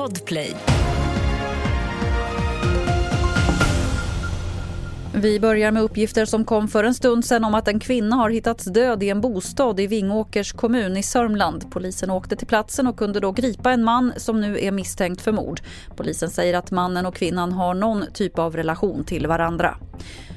Podplay. Vi börjar med uppgifter som kom för en stund sedan om att en kvinna har hittats död i en bostad i Vingåkers kommun i Sörmland. Polisen åkte till platsen och kunde då gripa en man som nu är misstänkt för mord. Polisen säger att mannen och kvinnan har någon typ av relation till varandra.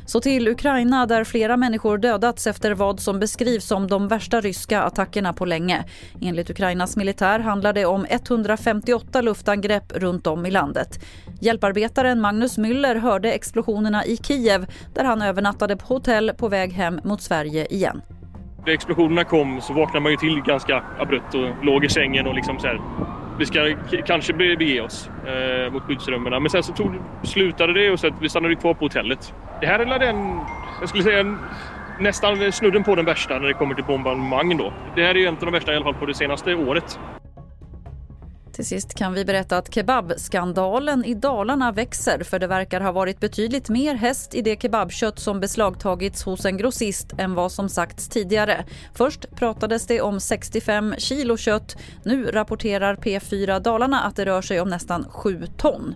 Så till Ukraina där flera människor dödats efter vad som beskrivs som de värsta ryska attackerna på länge. Enligt Ukrainas militär handlar det om 158 luftangrepp runt om i landet. Hjälparbetaren Magnus Müller hörde explosionerna i Kiev där han övernattade på hotell på väg hem mot Sverige igen. När explosionerna kom så vaknade man ju till ganska abrupt och låg i sängen och liksom så här, vi ska kanske bege oss eh, mot skyddsrummen. Men sen så tog, slutade det och så att vi stannade kvar på hotellet. Det här är den, jag skulle säga nästan snudden på den värsta när det kommer till bombardemang då. Det här är ju en av de värsta i alla fall på det senaste året. Till sist kan vi berätta att kebabskandalen i Dalarna växer för det verkar ha varit betydligt mer häst i det kebabkött som beslagtagits hos en grossist än vad som sagts tidigare. Först pratades det om 65 kilo kött. Nu rapporterar P4 Dalarna att det rör sig om nästan 7 ton.